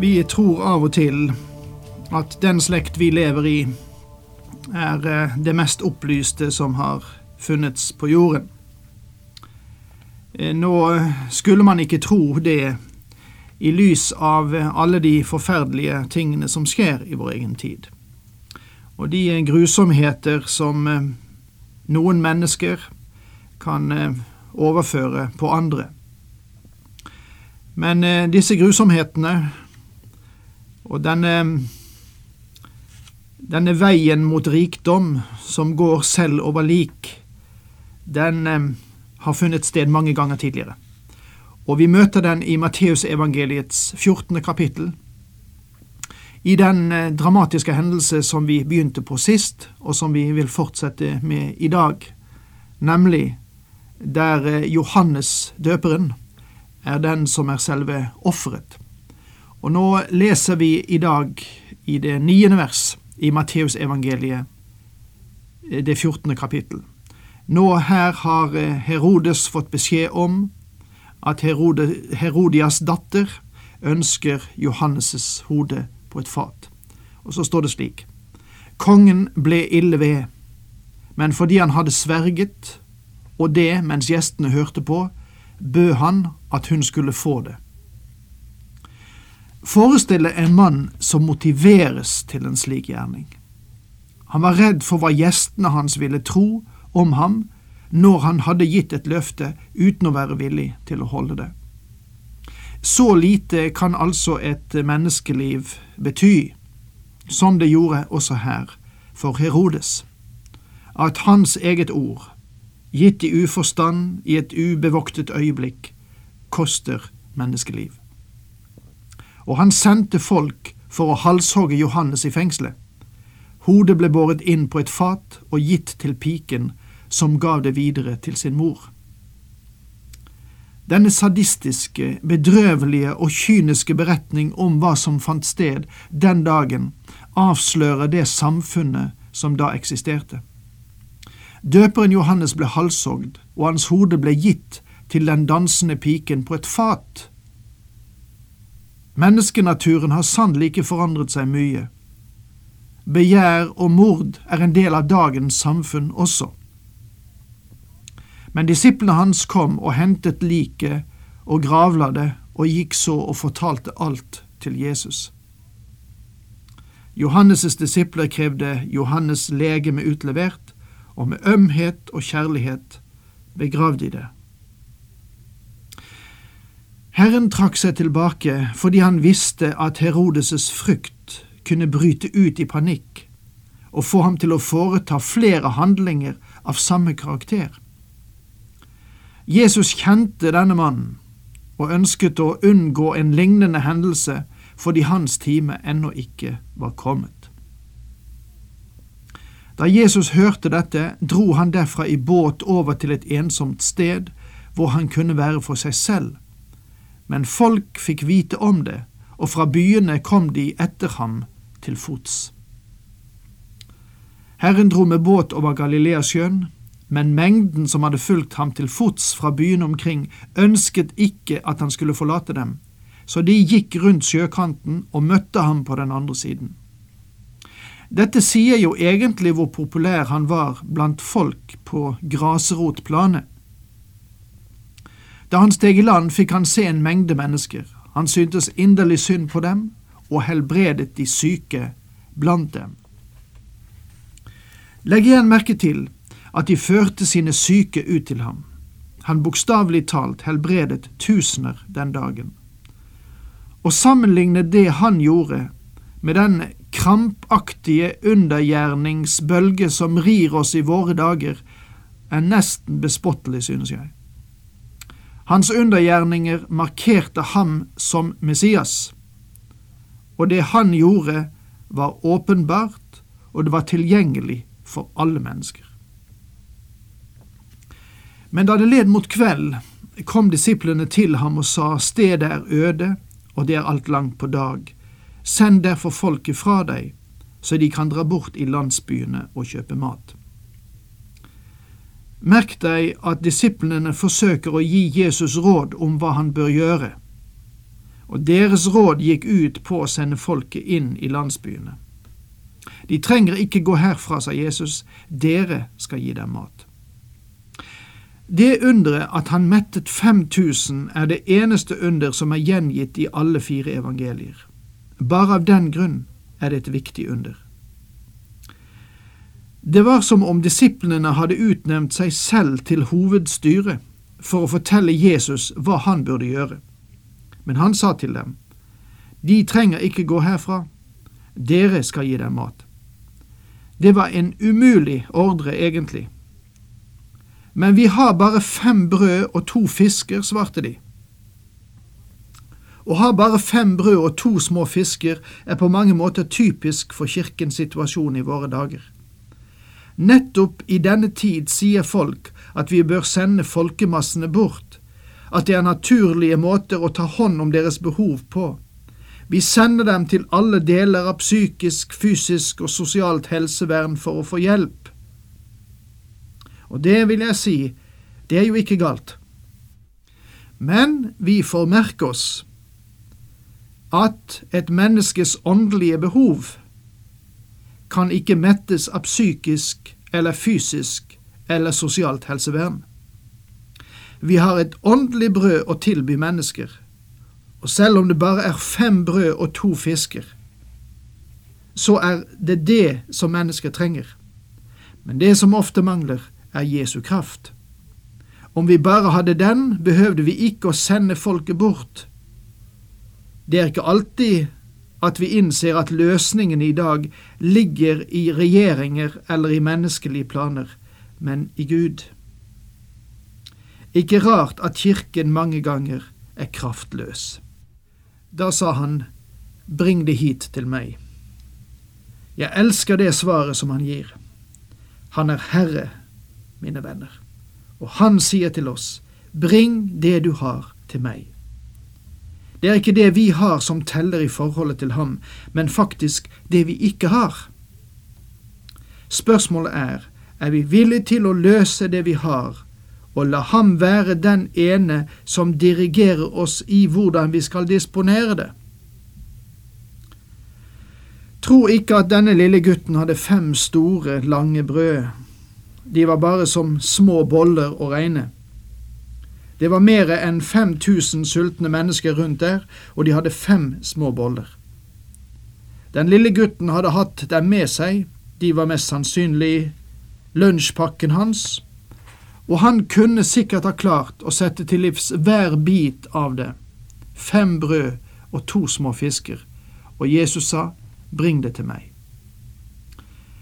Vi tror av og til at den slekt vi lever i, er eh, det mest opplyste som har funnets på jorden. Eh, nå skulle man ikke tro det i lys av alle de forferdelige tingene som skjer i vår egen tid, og de grusomheter som eh, noen mennesker kan overføre på andre. Men disse grusomhetene og denne, denne veien mot rikdom som går selv over lik, den eh, har funnet sted mange ganger tidligere. Og vi møter den i Matteusevangeliets 14. kapittel. I den eh, dramatiske hendelse som vi begynte på sist, og som vi vil fortsette med i dag, nemlig der eh, Johannes døperen er den som er selve offeret. Og nå leser vi i dag i det niende vers i Matteusevangeliet, eh, det fjortende kapittel. Nå her har eh, Herodes fått beskjed om at Herodias datter ønsker Johannes' hode på et fat. Og så står det slik. Kongen ble ille ved, men fordi han hadde sverget, og det mens gjestene hørte på, bød han at hun skulle få det. Forestille en mann som motiveres til en slik gjerning. Han var redd for hva gjestene hans ville tro om ham når han hadde gitt et løfte uten å være villig til å holde det. Så lite kan altså et menneskeliv bety, som det gjorde også her for Herodes, at hans eget ord, gitt i uforstand i et ubevoktet øyeblikk, koster menneskeliv og han sendte folk for å halshogge Johannes i fengselet. Hodet ble båret inn på et fat og gitt til piken, som gav det videre til sin mor. Denne sadistiske, bedrøvelige og kyniske beretning om hva som fant sted den dagen, avslører det samfunnet som da eksisterte. Døperen Johannes ble halshogd, og hans hode ble gitt til den dansende piken på et fat Menneskenaturen har sannelig ikke forandret seg mye. Begjær og mord er en del av dagens samfunn også. Men disiplene hans kom og hentet liket og gravla det og gikk så og fortalte alt til Jesus. Johannes' disipler krevde Johannes' legeme utlevert, og med ømhet og kjærlighet begravde de det. Herren trakk seg tilbake fordi han visste at Herodes' frykt kunne bryte ut i panikk og få ham til å foreta flere handlinger av samme karakter. Jesus kjente denne mannen og ønsket å unngå en lignende hendelse fordi hans time ennå ikke var kommet. Da Jesus hørte dette, dro han derfra i båt over til et ensomt sted hvor han kunne være for seg selv men folk fikk vite om det, og fra byene kom de etter ham til fots. Herren dro med båt over Galileasjøen, men mengden som hadde fulgt ham til fots fra byene omkring, ønsket ikke at han skulle forlate dem, så de gikk rundt sjøkanten og møtte ham på den andre siden. Dette sier jo egentlig hvor populær han var blant folk på grasrotplanet. Da han steg i land, fikk han se en mengde mennesker. Han syntes inderlig synd på dem og helbredet de syke blant dem. Legg igjen merke til at de førte sine syke ut til ham. Han bokstavelig talt helbredet tusener den dagen. Å sammenligne det han gjorde, med den krampaktige undergjerningsbølge som rir oss i våre dager, er nesten bespottelig, synes jeg. Hans undergjerninger markerte ham som Messias, og det han gjorde, var åpenbart, og det var tilgjengelig for alle mennesker. Men da det led mot kveld, kom disiplene til ham og sa, stedet er øde, og det er alt langt på dag. Send derfor folket fra deg, så de kan dra bort i landsbyene og kjøpe mat. Merk deg at disiplene forsøker å gi Jesus råd om hva han bør gjøre, og deres råd gikk ut på å sende folket inn i landsbyene. De trenger ikke gå herfra, sa Jesus, dere skal gi dem mat. Det underet at han mettet 5000 er det eneste under som er gjengitt i alle fire evangelier. Bare av den grunn er det et viktig under. Det var som om disiplene hadde utnevnt seg selv til hovedstyre for å fortelle Jesus hva han burde gjøre. Men han sa til dem, De trenger ikke gå herfra, dere skal gi dem mat. Det var en umulig ordre, egentlig. Men vi har bare fem brød og to fisker, svarte de. Å ha bare fem brød og to små fisker er på mange måter typisk for kirkens situasjon i våre dager. Nettopp i denne tid sier folk at vi bør sende folkemassene bort, at det er naturlige måter å ta hånd om deres behov på. Vi sender dem til alle deler av psykisk, fysisk og sosialt helsevern for å få hjelp. Og det vil jeg si, det er jo ikke galt. Men vi får merke oss at et menneskes åndelige behov kan ikke mettes av psykisk eller fysisk eller sosialt helsevern. Vi har et åndelig brød å tilby mennesker, og selv om det bare er fem brød og to fisker, så er det det som mennesker trenger. Men det som ofte mangler, er Jesu kraft. Om vi bare hadde den, behøvde vi ikke å sende folket bort. Det er ikke alltid at vi innser at løsningen i dag ligger i regjeringer eller i menneskelige planer, men i Gud. Ikke rart at Kirken mange ganger er kraftløs. Da sa han, Bring det hit til meg. Jeg elsker det svaret som han gir. Han er Herre mine venner. Og han sier til oss, bring det du har til meg. Det er ikke det vi har som teller i forholdet til ham, men faktisk det vi ikke har. Spørsmålet er, er vi villige til å løse det vi har, og la ham være den ene som dirigerer oss i hvordan vi skal disponere det? Tro ikke at denne lille gutten hadde fem store, lange brød de var bare som små boller å regne. Det var mer enn 5000 sultne mennesker rundt der, og de hadde fem små boller. Den lille gutten hadde hatt dem med seg, de var mest sannsynlig lunsjpakken hans, og han kunne sikkert ha klart å sette til livs hver bit av det, fem brød og to små fisker, og Jesus sa, bring det til meg.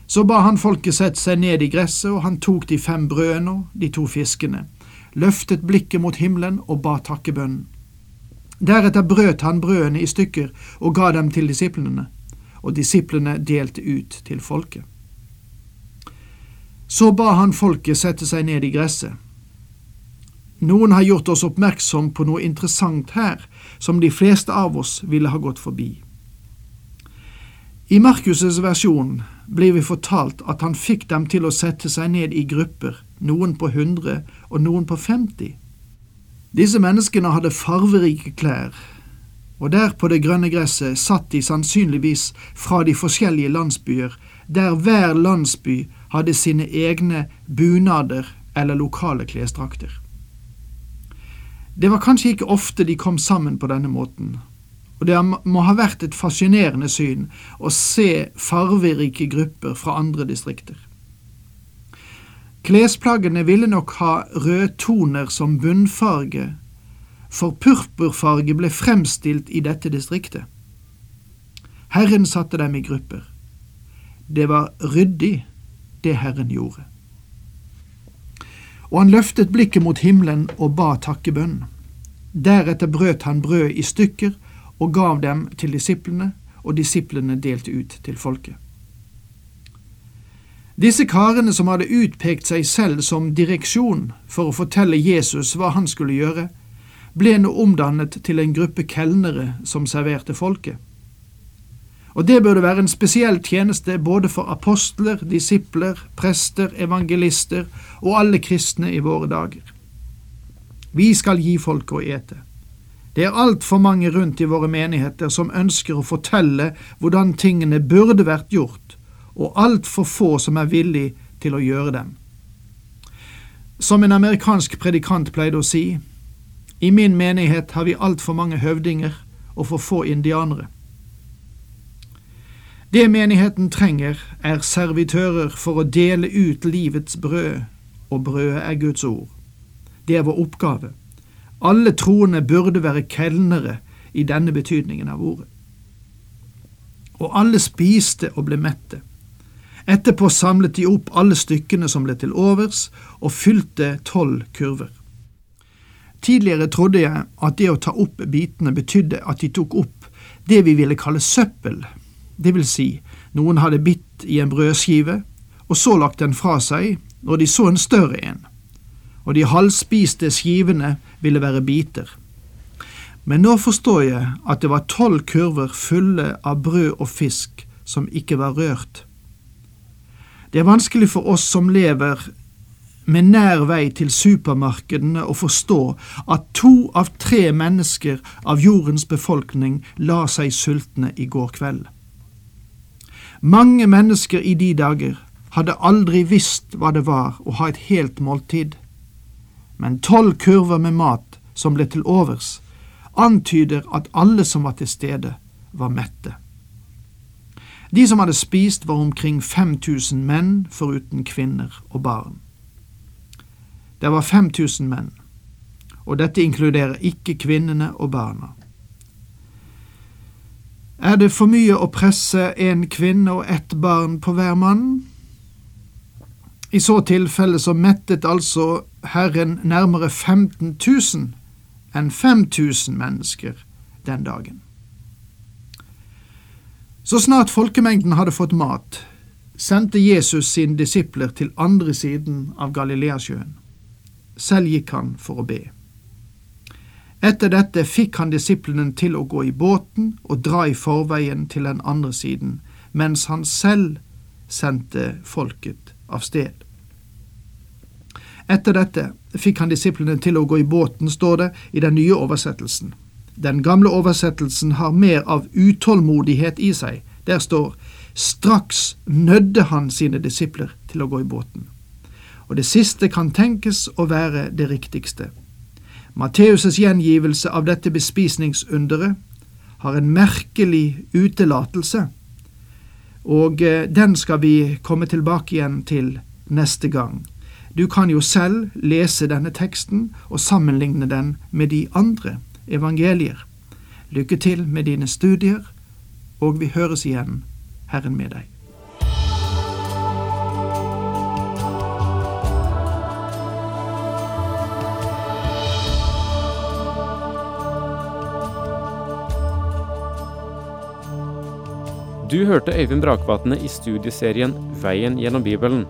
Så ba han folket sette seg ned i gresset, og han tok de fem brødene og de to fiskene, løftet blikket mot himmelen og ba takkebønnen. Deretter brøt han brødene i stykker og ga dem til disiplene, og disiplene delte ut til folket. Så ba han folket sette seg ned i gresset. Noen har gjort oss oppmerksom på noe interessant her, som de fleste av oss ville ha gått forbi. I Markus' versjon blir vi fortalt at han fikk dem til å sette seg ned i grupper, noen på hundre og noen på femti. Disse menneskene hadde farverike klær, og der på det grønne gresset satt de sannsynligvis fra de forskjellige landsbyer, der hver landsby hadde sine egne bunader eller lokale klesdrakter. Det var kanskje ikke ofte de kom sammen på denne måten, og det må ha vært et fascinerende syn å se farverike grupper fra andre distrikter. Klesplaggene ville nok ha rødtoner som bunnfarge, for purpurfarge ble fremstilt i dette distriktet. Herren satte dem i grupper. Det var ryddig, det Herren gjorde. Og han løftet blikket mot himmelen og ba takkebønn. Deretter brøt han brød i stykker og gav dem til disiplene, og disiplene delte ut til folket. Disse karene som hadde utpekt seg selv som direksjon for å fortelle Jesus hva han skulle gjøre, ble nå omdannet til en gruppe kelnere som serverte folket. Og det burde være en spesiell tjeneste både for apostler, disipler, prester, evangelister og alle kristne i våre dager. Vi skal gi folk å ete. Det er altfor mange rundt i våre menigheter som ønsker å fortelle hvordan tingene burde vært gjort, og altfor få som er villig til å gjøre dem. Som en amerikansk predikant pleide å si, i min menighet har vi altfor mange høvdinger og for få indianere. Det menigheten trenger, er servitører for å dele ut livets brød, og brødet er Guds ord. Det er vår oppgave. Alle troende burde være kelnere i denne betydningen av ordet. Og alle spiste og ble mette. Etterpå samlet de opp alle stykkene som ble til overs, og fylte tolv kurver. Tidligere trodde jeg at det å ta opp bitene betydde at de tok opp det vi ville kalle søppel, det vil si, noen hadde bitt i en brødskive, og så lagt den fra seg når de så en større en, og de halvspiste skivene ville være biter. Men nå forstår jeg at det var tolv kurver fulle av brød og fisk som ikke var rørt. Det er vanskelig for oss som lever med nær vei til supermarkedene å forstå at to av tre mennesker av jordens befolkning la seg sultne i går kveld. Mange mennesker i de dager hadde aldri visst hva det var å ha et helt måltid, men tolv kurver med mat som ble til overs, antyder at alle som var til stede, var mette. De som hadde spist, var omkring 5000 menn, foruten kvinner og barn. Det var 5000 menn, og dette inkluderer ikke kvinnene og barna. Er det for mye å presse en kvinne og ett barn på hver mann? I så tilfelle så mettet altså Herren nærmere 15 000 enn 5000 mennesker den dagen. Så snart folkemengden hadde fått mat, sendte Jesus sine disipler til andre siden av Galileasjøen. Selv gikk han for å be. Etter dette fikk han disiplene til å gå i båten og dra i forveien til den andre siden, mens han selv sendte folket av sted. Etter dette fikk han disiplene til å gå i båten, står det i den nye oversettelsen. Den gamle oversettelsen har mer av utålmodighet i seg. Der står straks nødde han sine disipler til å gå i båten og det siste kan tenkes å være det riktigste. Matteus' gjengivelse av dette bespisningsunderet har en merkelig utelatelse, og eh, den skal vi komme tilbake igjen til neste gang. Du kan jo selv lese denne teksten og sammenligne den med de andre evangelier. Lykke til med dine studier, og vi høres igjen, Herren med deg. Du hørte Øyvind Brakvatne i studieserien Veien gjennom Bibelen.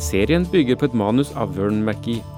Serien bygger på et manus av Vern McGee.